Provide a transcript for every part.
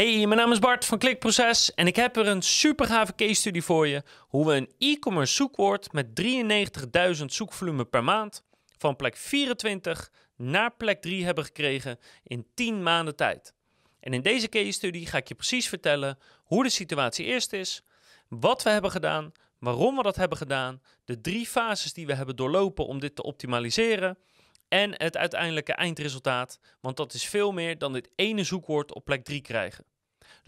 Hey, mijn naam is Bart van Klikproces en ik heb er een super gave case study voor je. Hoe we een e-commerce zoekwoord met 93.000 zoekvolume per maand van plek 24 naar plek 3 hebben gekregen in 10 maanden tijd. En in deze case study ga ik je precies vertellen hoe de situatie eerst is, wat we hebben gedaan, waarom we dat hebben gedaan, de drie fases die we hebben doorlopen om dit te optimaliseren en het uiteindelijke eindresultaat, want dat is veel meer dan dit ene zoekwoord op plek 3 krijgen.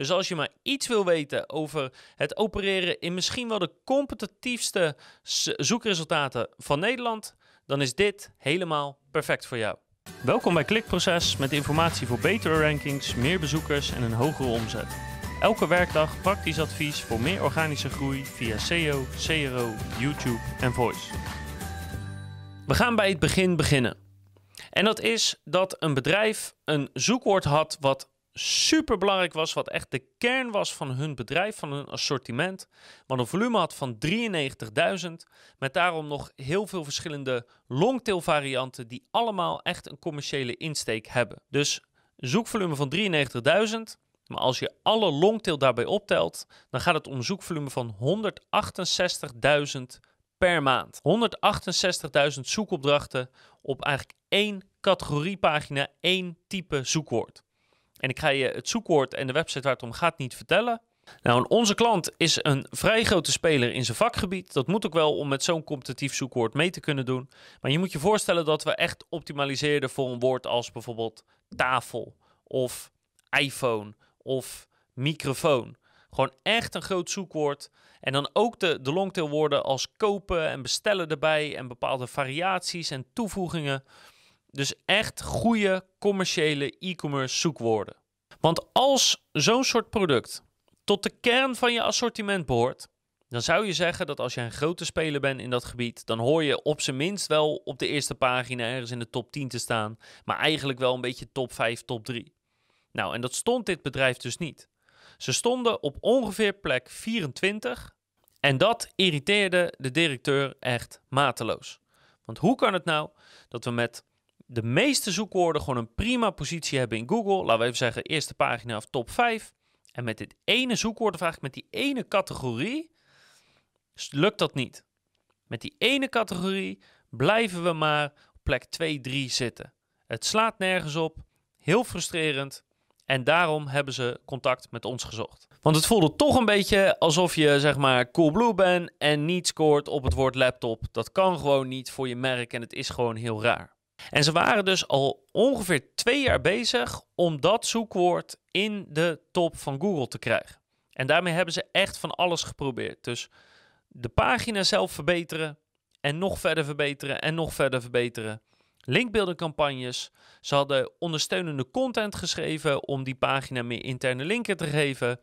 Dus als je maar iets wil weten over het opereren in misschien wel de competitiefste zoekresultaten van Nederland, dan is dit helemaal perfect voor jou. Welkom bij Klikproces met informatie voor betere rankings, meer bezoekers en een hogere omzet. Elke werkdag praktisch advies voor meer organische groei via SEO, CRO, YouTube en Voice. We gaan bij het begin beginnen. En dat is dat een bedrijf een zoekwoord had wat super belangrijk was, wat echt de kern was van hun bedrijf, van hun assortiment. Wat een volume had van 93.000, met daarom nog heel veel verschillende longtail varianten die allemaal echt een commerciële insteek hebben. Dus zoekvolume van 93.000, maar als je alle longtail daarbij optelt, dan gaat het om zoekvolume van 168.000 per maand. 168.000 zoekopdrachten op eigenlijk één categoriepagina, één type zoekwoord. En ik ga je het zoekwoord en de website waar het om gaat niet vertellen. Nou, onze klant is een vrij grote speler in zijn vakgebied. Dat moet ook wel om met zo'n competitief zoekwoord mee te kunnen doen. Maar je moet je voorstellen dat we echt optimaliseerden voor een woord als bijvoorbeeld tafel of iPhone of microfoon. Gewoon echt een groot zoekwoord. En dan ook de, de longtail woorden als kopen en bestellen erbij en bepaalde variaties en toevoegingen. Dus echt goede commerciële e-commerce zoekwoorden. Want als zo'n soort product tot de kern van je assortiment behoort, dan zou je zeggen dat als je een grote speler bent in dat gebied, dan hoor je op zijn minst wel op de eerste pagina ergens in de top 10 te staan, maar eigenlijk wel een beetje top 5, top 3. Nou, en dat stond dit bedrijf dus niet. Ze stonden op ongeveer plek 24 en dat irriteerde de directeur echt mateloos. Want hoe kan het nou dat we met de meeste zoekwoorden gewoon een prima positie hebben in Google. Laten we even zeggen, eerste pagina of top 5. En met dit ene zoekwoordenvraag, met die ene categorie, lukt dat niet. Met die ene categorie blijven we maar op plek 2, 3 zitten. Het slaat nergens op, heel frustrerend. En daarom hebben ze contact met ons gezocht. Want het voelde toch een beetje alsof je zeg maar Coolblue bent en niet scoort op het woord laptop. Dat kan gewoon niet voor je merk en het is gewoon heel raar. En ze waren dus al ongeveer twee jaar bezig om dat zoekwoord in de top van Google te krijgen. En daarmee hebben ze echt van alles geprobeerd. Dus de pagina zelf verbeteren en nog verder verbeteren en nog verder verbeteren. Linkbuilding Ze hadden ondersteunende content geschreven om die pagina meer interne linken te geven.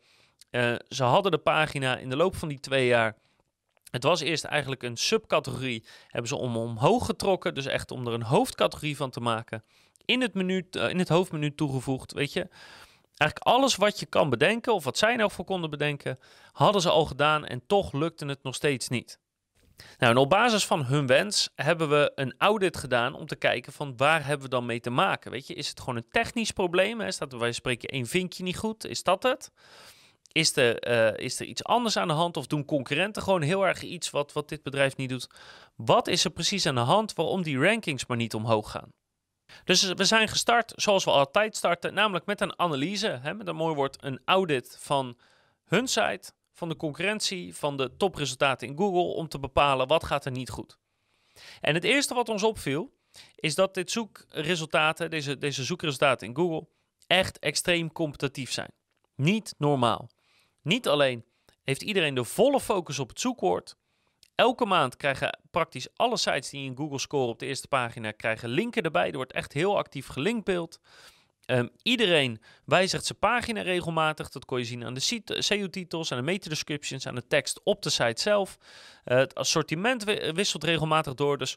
Uh, ze hadden de pagina in de loop van die twee jaar het was eerst eigenlijk een subcategorie, hebben ze om omhoog getrokken, dus echt om er een hoofdcategorie van te maken. In het, menu, eh, in het hoofdmenu toegevoegd, weet je. Eigenlijk alles wat je kan bedenken, of wat zij nou voor konden bedenken, hadden ze al gedaan en toch lukte het nog steeds niet. Nou, en op basis van hun wens hebben we een audit gedaan om te kijken van waar hebben we dan mee te maken. Weet je, is het gewoon een technisch probleem? Hè? Staat er wij spreken één vinkje niet goed? Is dat het? Is er, uh, is er iets anders aan de hand of doen concurrenten gewoon heel erg iets wat, wat dit bedrijf niet doet? Wat is er precies aan de hand waarom die rankings maar niet omhoog gaan? Dus we zijn gestart zoals we altijd starten, namelijk met een analyse, hè, met een mooi woord, een audit van hun site, van de concurrentie, van de topresultaten in Google, om te bepalen wat gaat er niet goed. En het eerste wat ons opviel, is dat dit zoekresultaten, deze, deze zoekresultaten in Google, echt extreem competitief zijn. Niet normaal. Niet alleen heeft iedereen de volle focus op het zoekwoord. Elke maand krijgen praktisch alle sites die in Google scoren op de eerste pagina krijgen linken erbij. Er wordt echt heel actief gelinkbeeld. Um, iedereen wijzigt zijn pagina regelmatig. Dat kon je zien aan de SEO-titels, aan de meta-descriptions, aan de tekst op de site zelf. Uh, het assortiment wisselt regelmatig door. Dus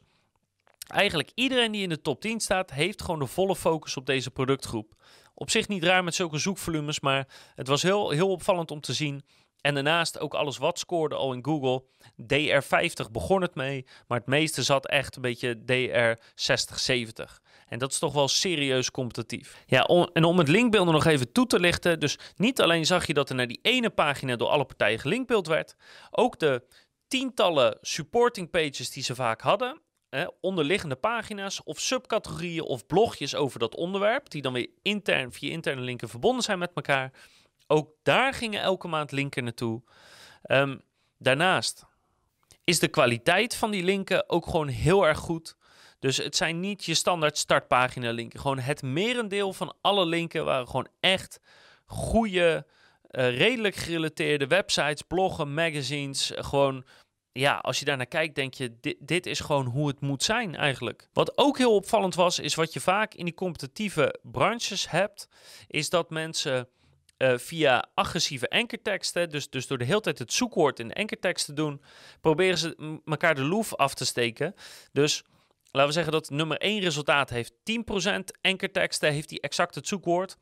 eigenlijk iedereen die in de top 10 staat, heeft gewoon de volle focus op deze productgroep. Op zich niet raar met zulke zoekvolumes, maar het was heel, heel opvallend om te zien. En daarnaast ook alles wat scoorde al in Google. DR50 begon het mee, maar het meeste zat echt een beetje DR60, 70. En dat is toch wel serieus competitief. Ja, en om het linkbeeld nog even toe te lichten. Dus niet alleen zag je dat er naar die ene pagina door alle partijen gelinkbeeld werd. Ook de tientallen supporting pages die ze vaak hadden. Onderliggende pagina's of subcategorieën of blogjes over dat onderwerp. Die dan weer intern via interne linken verbonden zijn met elkaar. Ook daar gingen elke maand linken naartoe. Um, daarnaast is de kwaliteit van die linken ook gewoon heel erg goed. Dus het zijn niet je standaard startpagina linken. Gewoon het merendeel van alle linken waren gewoon echt goede, uh, redelijk gerelateerde websites, bloggen, magazines. gewoon, ja, als je daar naar kijkt, denk je, dit, dit is gewoon hoe het moet zijn eigenlijk. Wat ook heel opvallend was, is wat je vaak in die competitieve branches hebt, is dat mensen uh, via agressieve enkerteksten, dus, dus door de hele tijd het zoekwoord in de enkertekst te doen, proberen ze elkaar de loef af te steken. Dus laten we zeggen dat nummer 1 resultaat heeft 10% enkerteksten, heeft die exact het zoekwoord.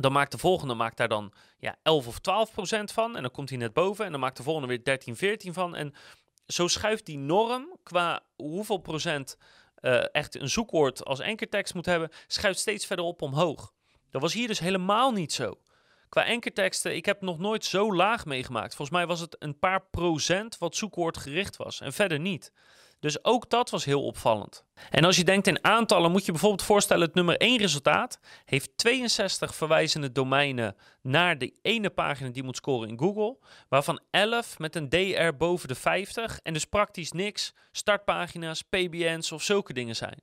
Dan maakt de volgende maakt daar dan ja, 11 of 12% van. En dan komt hij net boven. En dan maakt de volgende weer 13, 14 van. En zo schuift die norm qua hoeveel procent uh, echt een zoekwoord als enkertekst moet hebben, schuift steeds verder op omhoog. Dat was hier dus helemaal niet zo. Qua enkerteksten, ik heb nog nooit zo laag meegemaakt. Volgens mij was het een paar procent wat zoekwoordgericht was en verder niet. Dus ook dat was heel opvallend. En als je denkt in aantallen, moet je bijvoorbeeld voorstellen: het nummer 1 resultaat heeft 62 verwijzende domeinen naar de ene pagina die moet scoren in Google, waarvan 11 met een DR boven de 50 en dus praktisch niks startpagina's, PBN's of zulke dingen zijn.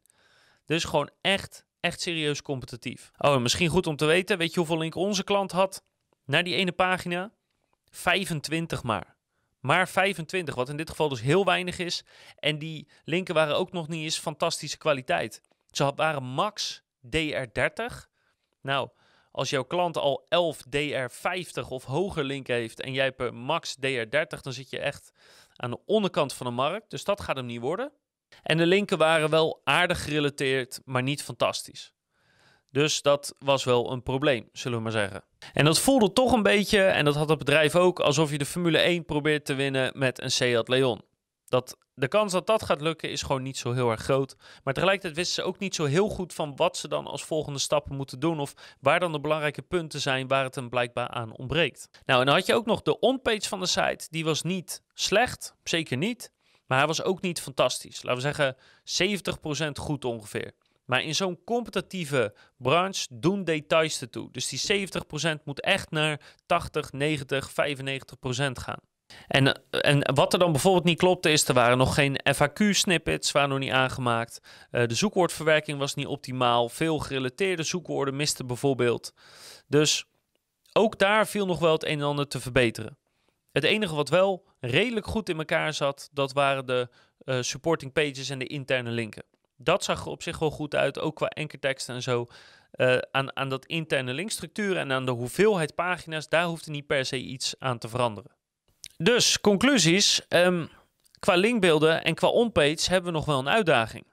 Dus gewoon echt echt serieus competitief. Oh, misschien goed om te weten. Weet je hoeveel link onze klant had naar die ene pagina? 25 maar. Maar 25, wat in dit geval dus heel weinig is. En die linken waren ook nog niet eens fantastische kwaliteit. Ze waren max DR30. Nou, als jouw klant al 11 DR50 of hoger link heeft en jij hebt max DR30, dan zit je echt aan de onderkant van de markt. Dus dat gaat hem niet worden. En de linken waren wel aardig gerelateerd, maar niet fantastisch. Dus dat was wel een probleem, zullen we maar zeggen. En dat voelde toch een beetje, en dat had het bedrijf ook, alsof je de Formule 1 probeert te winnen met een Seat Leon. Dat, de kans dat dat gaat lukken is gewoon niet zo heel erg groot. Maar tegelijkertijd wisten ze ook niet zo heel goed van wat ze dan als volgende stappen moeten doen. Of waar dan de belangrijke punten zijn waar het hem blijkbaar aan ontbreekt. Nou, en dan had je ook nog de onpage van de site. Die was niet slecht, zeker niet. Maar hij was ook niet fantastisch. Laten we zeggen 70% goed ongeveer. Maar in zo'n competitieve branche doen details ertoe. Dus die 70% moet echt naar 80, 90, 95% gaan. En, en wat er dan bijvoorbeeld niet klopte is, er waren nog geen FAQ-snippets, waren nog niet aangemaakt. Uh, de zoekwoordverwerking was niet optimaal. Veel gerelateerde zoekwoorden misten bijvoorbeeld. Dus ook daar viel nog wel het een en ander te verbeteren. Het enige wat wel redelijk goed in elkaar zat, dat waren de uh, supporting pages en de interne linken. Dat zag er op zich wel goed uit, ook qua enkerteksten en zo. Uh, aan, aan dat interne linkstructuur en aan de hoeveelheid pagina's, daar hoefde niet per se iets aan te veranderen. Dus, conclusies. Um, qua linkbeelden en qua onpage hebben we nog wel een uitdaging.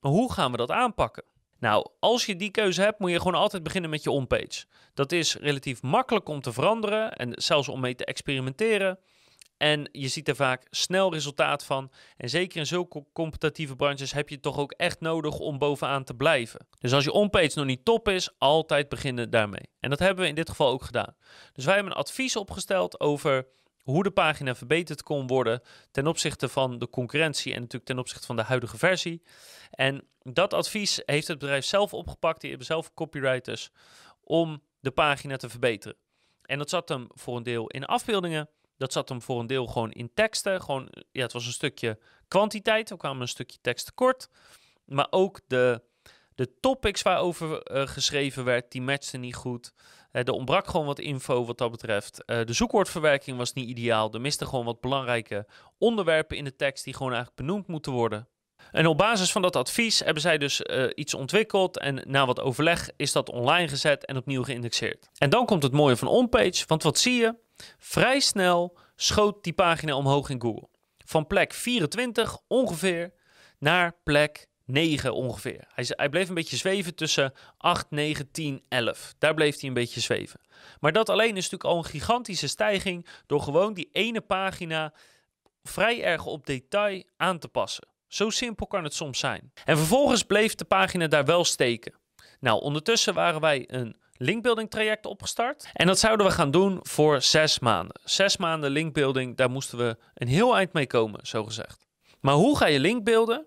Maar hoe gaan we dat aanpakken? Nou, als je die keuze hebt, moet je gewoon altijd beginnen met je onpage. Dat is relatief makkelijk om te veranderen en zelfs om mee te experimenteren. En je ziet er vaak snel resultaat van. En zeker in zulke competitieve branches heb je toch ook echt nodig om bovenaan te blijven. Dus als je onpage nog niet top is, altijd beginnen daarmee. En dat hebben we in dit geval ook gedaan. Dus wij hebben een advies opgesteld over hoe de pagina verbeterd kon worden ten opzichte van de concurrentie en natuurlijk ten opzichte van de huidige versie. En dat advies heeft het bedrijf zelf opgepakt, die hebben zelf copywriters, om de pagina te verbeteren. En dat zat hem voor een deel in afbeeldingen, dat zat hem voor een deel gewoon in teksten. Gewoon, ja, het was een stukje kwantiteit, er kwam een stukje tekst tekort. Maar ook de, de topics waarover uh, geschreven werd, die matchten niet goed. Uh, er ontbrak gewoon wat info wat dat betreft. Uh, de zoekwoordverwerking was niet ideaal. Er misten gewoon wat belangrijke onderwerpen in de tekst die gewoon eigenlijk benoemd moeten worden. En op basis van dat advies hebben zij dus iets ontwikkeld en na wat overleg is dat online gezet en opnieuw geïndexeerd. En dan komt het mooie van onpage, want wat zie je? Vrij snel schoot die pagina omhoog in Google. Van plek 24 ongeveer naar plek 9 ongeveer. Hij, hij, bleef een beetje zweven tussen 8, 9, 10, 11. Daar bleef hij een beetje zweven. Maar dat alleen is natuurlijk al een gigantische stijging door gewoon die ene pagina vrij erg op detail aan te passen. Zo simpel kan het soms zijn. En vervolgens bleef de pagina daar wel steken. Nou, ondertussen waren wij een linkbuilding traject opgestart. En dat zouden we gaan doen voor zes maanden. Zes maanden linkbuilding, daar moesten we een heel eind mee komen, zo gezegd. Maar hoe ga je linkbeelden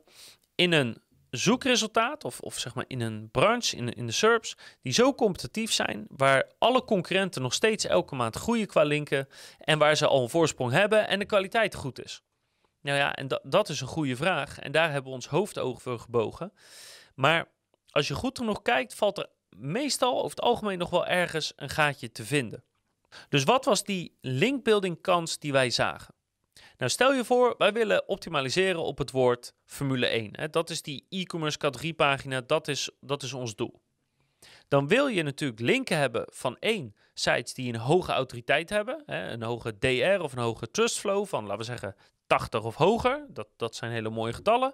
in een zoekresultaat, of, of zeg maar in een branche, in, in de SERPs, die zo competitief zijn, waar alle concurrenten nog steeds elke maand groeien qua linken en waar ze al een voorsprong hebben en de kwaliteit goed is? Nou ja, en dat, dat is een goede vraag en daar hebben we ons hoofdoog voor gebogen. Maar als je goed genoeg kijkt, valt er meestal over het algemeen nog wel ergens een gaatje te vinden. Dus wat was die linkbuilding kans die wij zagen? Nou, stel je voor, wij willen optimaliseren op het woord Formule 1. Hè. Dat is die e-commerce categoriepagina, dat is, dat is ons doel. Dan wil je natuurlijk linken hebben van één, sites die een hoge autoriteit hebben. Hè, een hoge DR of een hoge trustflow van, laten we zeggen, 80 of hoger. Dat, dat zijn hele mooie getallen.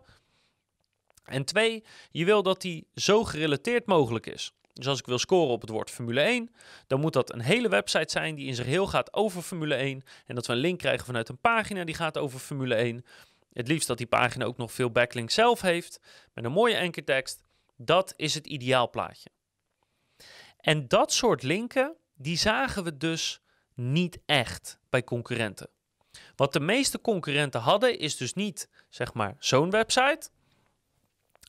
En twee, je wil dat die zo gerelateerd mogelijk is. Dus als ik wil scoren op het woord Formule 1, dan moet dat een hele website zijn die in zijn heel gaat over Formule 1. En dat we een link krijgen vanuit een pagina die gaat over Formule 1. Het liefst dat die pagina ook nog veel backlink zelf heeft, met een mooie ankertekst. Dat is het ideaalplaatje. En dat soort linken, die zagen we dus niet echt bij concurrenten. Wat de meeste concurrenten hadden, is dus niet zeg maar zo'n website,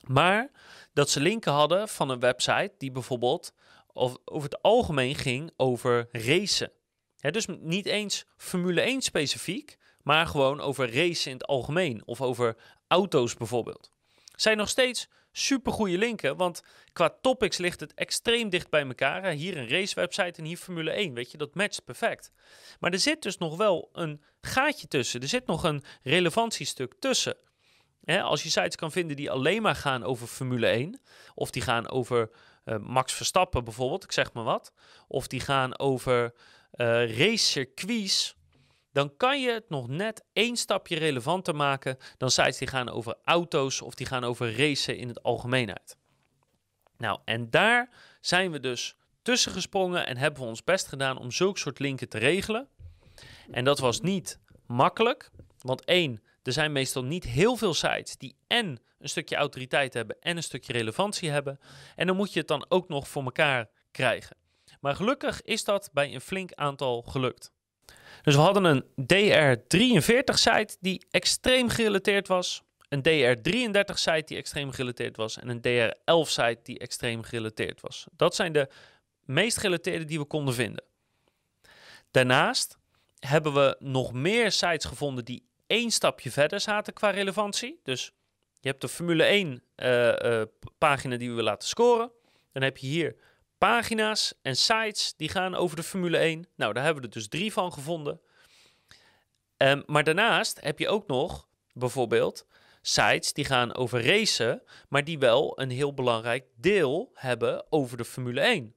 maar dat ze linken hadden van een website die bijvoorbeeld over het algemeen ging over racen. dus niet eens Formule 1 specifiek, maar gewoon over racen in het algemeen of over auto's bijvoorbeeld. Zijn nog steeds super goede linken, want qua topics ligt het extreem dicht bij elkaar. Hier een racewebsite en hier Formule 1, weet je, dat matcht perfect. Maar er zit dus nog wel een gaatje tussen. Er zit nog een relevantiestuk tussen als je sites kan vinden die alleen maar gaan over Formule 1, of die gaan over uh, Max Verstappen bijvoorbeeld, ik zeg maar wat, of die gaan over uh, racecircuits, dan kan je het nog net één stapje relevanter maken dan sites die gaan over auto's of die gaan over racen in het algemeenheid. Nou, en daar zijn we dus tussen gesprongen en hebben we ons best gedaan om zulke soort linken te regelen. En dat was niet makkelijk, want één, er zijn meestal niet heel veel sites die en een stukje autoriteit hebben en een stukje relevantie hebben. En dan moet je het dan ook nog voor elkaar krijgen. Maar gelukkig is dat bij een flink aantal gelukt. Dus we hadden een DR43 site die extreem gerelateerd was. Een DR33 site die extreem gerelateerd was. En een DR11 site die extreem gerelateerd was. Dat zijn de meest gerelateerde die we konden vinden. Daarnaast hebben we nog meer sites gevonden die één stapje verder zaten qua relevantie. Dus je hebt de Formule 1 uh, uh, pagina die we laten scoren. Dan heb je hier pagina's en sites die gaan over de Formule 1. Nou, daar hebben we er dus drie van gevonden. Um, maar daarnaast heb je ook nog bijvoorbeeld sites die gaan over racen, maar die wel een heel belangrijk deel hebben over de Formule 1.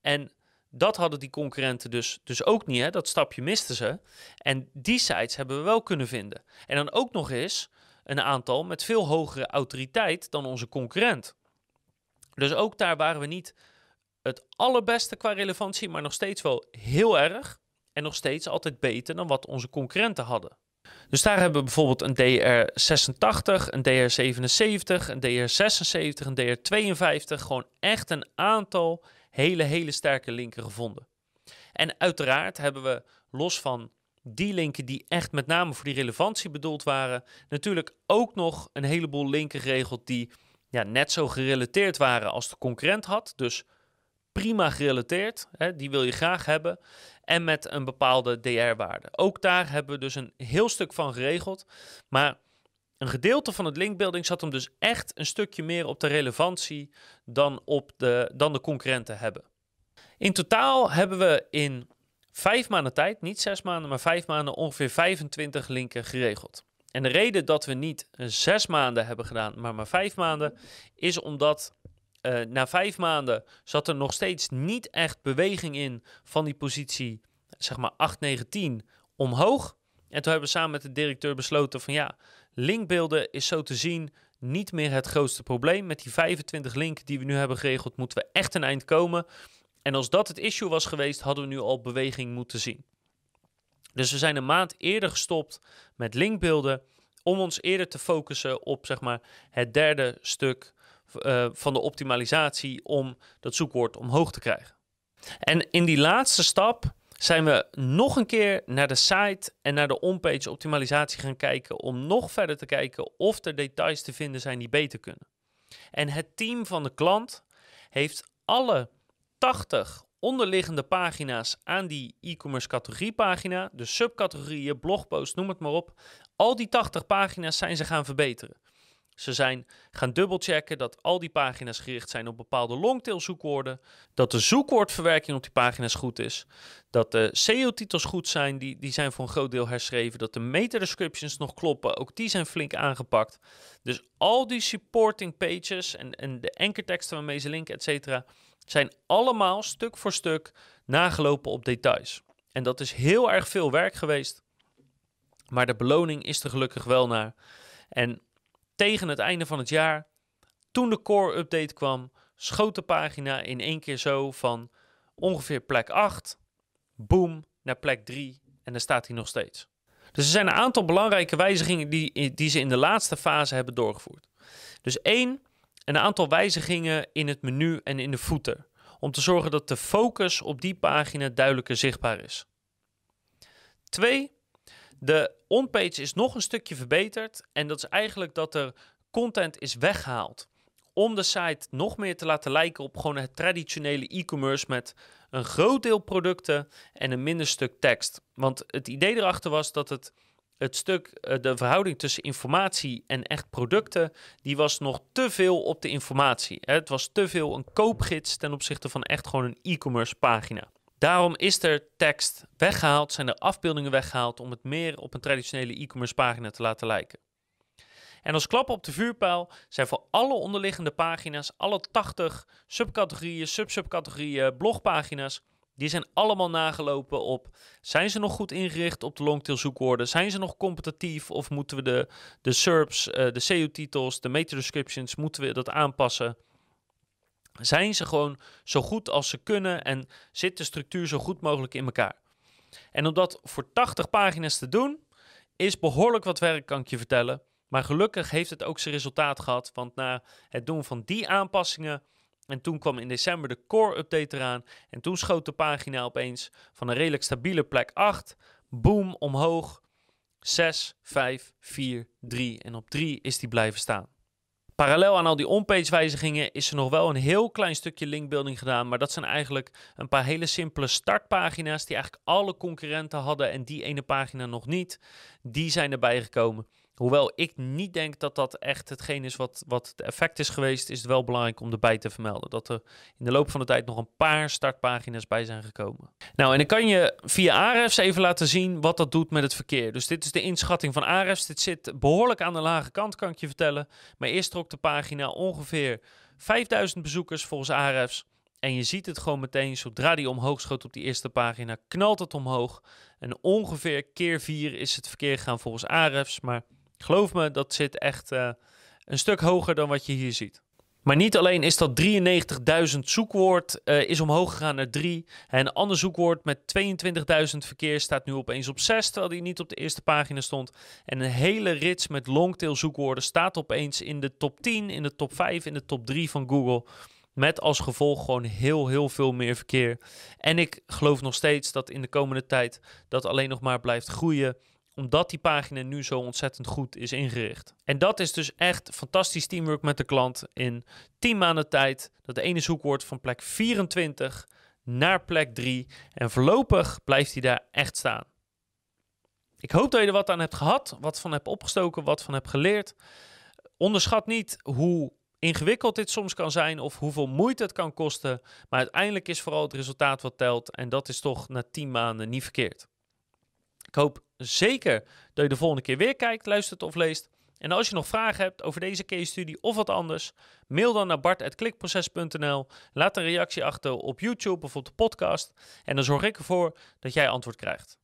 En dat hadden die concurrenten dus, dus ook niet. Hè? Dat stapje misten ze. En die sites hebben we wel kunnen vinden. En dan ook nog eens een aantal met veel hogere autoriteit dan onze concurrent. Dus ook daar waren we niet het allerbeste qua relevantie, maar nog steeds wel heel erg. En nog steeds altijd beter dan wat onze concurrenten hadden. Dus daar hebben we bijvoorbeeld een DR86, een DR77, een DR76, een DR52. Gewoon echt een aantal hele, hele sterke linken gevonden. En uiteraard hebben we los van die linken die echt met name voor die relevantie bedoeld waren, natuurlijk ook nog een heleboel linken geregeld die ja, net zo gerelateerd waren als de concurrent had. Dus prima gerelateerd, hè, die wil je graag hebben. En met een bepaalde DR-waarde. Ook daar hebben we dus een heel stuk van geregeld. Maar een gedeelte van het linkbuilding zat hem dus echt een stukje meer op de relevantie dan, op de, dan de concurrenten hebben. In totaal hebben we in vijf maanden tijd, niet zes maanden, maar vijf maanden ongeveer 25 linken geregeld. En de reden dat we niet zes maanden hebben gedaan, maar maar vijf maanden, is omdat uh, na vijf maanden zat er nog steeds niet echt beweging in van die positie, zeg maar 8, 9, 10 omhoog. En toen hebben we samen met de directeur besloten van ja, Linkbeelden is zo te zien niet meer het grootste probleem. Met die 25 linken die we nu hebben geregeld, moeten we echt een eind komen. En als dat het issue was geweest, hadden we nu al beweging moeten zien. Dus we zijn een maand eerder gestopt met linkbeelden. om ons eerder te focussen op zeg maar, het derde stuk uh, van de optimalisatie om dat zoekwoord omhoog te krijgen. En in die laatste stap zijn we nog een keer naar de site en naar de onpage optimalisatie gaan kijken om nog verder te kijken of er details te vinden zijn die beter kunnen. En het team van de klant heeft alle 80 onderliggende pagina's aan die e-commerce categoriepagina, de subcategorieën, blogpost, noem het maar op. Al die 80 pagina's zijn ze gaan verbeteren. Ze zijn gaan dubbelchecken dat al die pagina's gericht zijn op bepaalde longtail zoekwoorden. Dat de zoekwoordverwerking op die pagina's goed is. Dat de SEO-titels goed zijn, die, die zijn voor een groot deel herschreven. Dat de meta-descriptions nog kloppen, ook die zijn flink aangepakt. Dus al die supporting pages en, en de ankerteksten waarmee ze linken, et cetera, zijn allemaal stuk voor stuk nagelopen op details. En dat is heel erg veel werk geweest. Maar de beloning is er gelukkig wel naar. En tegen het einde van het jaar, toen de core update kwam, schoot de pagina in één keer zo van ongeveer plek 8, boom, naar plek 3 en daar staat hij nog steeds. Dus er zijn een aantal belangrijke wijzigingen die, die ze in de laatste fase hebben doorgevoerd. Dus één, een aantal wijzigingen in het menu en in de footer. Om te zorgen dat de focus op die pagina duidelijker zichtbaar is. Twee, de onpage is nog een stukje verbeterd. En dat is eigenlijk dat er content is weggehaald. Om de site nog meer te laten lijken op gewoon het traditionele e-commerce met een groot deel producten en een minder stuk tekst. Want het idee erachter was dat het, het stuk, eh, de verhouding tussen informatie en echt producten, die was nog te veel op de informatie. Het was te veel een koopgids ten opzichte van echt gewoon een e-commerce pagina. Daarom is er tekst weggehaald, zijn er afbeeldingen weggehaald om het meer op een traditionele e-commerce pagina te laten lijken. En als klap op de vuurpijl zijn voor alle onderliggende pagina's, alle 80 subcategorieën, sub-subcategorieën, blogpagina's, die zijn allemaal nagelopen op, zijn ze nog goed ingericht op de longtail zoekwoorden? Zijn ze nog competitief of moeten we de, de SERPs, uh, de SEO-titels, de meta-descriptions, moeten we dat aanpassen? Zijn ze gewoon zo goed als ze kunnen en zit de structuur zo goed mogelijk in elkaar. En om dat voor 80 pagina's te doen, is behoorlijk wat werk, kan ik je vertellen. Maar gelukkig heeft het ook zijn resultaat gehad, want na het doen van die aanpassingen en toen kwam in december de core update eraan en toen schoot de pagina opeens van een redelijk stabiele plek 8, boom, omhoog, 6, 5, 4, 3 en op 3 is die blijven staan. Parallel aan al die onpage wijzigingen is er nog wel een heel klein stukje linkbuilding gedaan. Maar dat zijn eigenlijk een paar hele simpele startpagina's die eigenlijk alle concurrenten hadden en die ene pagina nog niet. Die zijn erbij gekomen. Hoewel ik niet denk dat dat echt hetgeen is wat, wat het effect is geweest, is het wel belangrijk om erbij te vermelden. Dat er in de loop van de tijd nog een paar startpagina's bij zijn gekomen. Nou, en dan kan je via Ahrefs even laten zien wat dat doet met het verkeer. Dus dit is de inschatting van Ahrefs. Dit zit behoorlijk aan de lage kant, kan ik je vertellen. Maar eerst trok de pagina ongeveer 5000 bezoekers volgens Ahrefs. En je ziet het gewoon meteen, zodra die omhoog schoot op die eerste pagina, knalt het omhoog. En ongeveer keer 4 is het verkeer gaan volgens Ahrefs. Maar Geloof me, dat zit echt uh, een stuk hoger dan wat je hier ziet. Maar niet alleen is dat 93.000 zoekwoord uh, is omhoog gegaan naar 3. Een ander zoekwoord met 22.000 verkeer staat nu opeens op 6, terwijl die niet op de eerste pagina stond. En een hele rits met longtail zoekwoorden staat opeens in de top 10, in de top 5, in de top 3 van Google. Met als gevolg gewoon heel, heel veel meer verkeer. En ik geloof nog steeds dat in de komende tijd dat alleen nog maar blijft groeien omdat die pagina nu zo ontzettend goed is ingericht. En dat is dus echt fantastisch teamwork met de klant in 10 maanden tijd. Dat de ene zoekwoord van plek 24 naar plek 3. En voorlopig blijft hij daar echt staan. Ik hoop dat je er wat aan hebt gehad, wat van hebt opgestoken, wat van hebt geleerd. Onderschat niet hoe ingewikkeld dit soms kan zijn of hoeveel moeite het kan kosten. Maar uiteindelijk is vooral het resultaat wat telt. En dat is toch na 10 maanden niet verkeerd. Ik hoop zeker dat je de volgende keer weer kijkt, luistert of leest. En als je nog vragen hebt over deze case studie of wat anders, mail dan naar bart.klikproces.nl. Laat een reactie achter op YouTube of op de podcast. En dan zorg ik ervoor dat jij antwoord krijgt.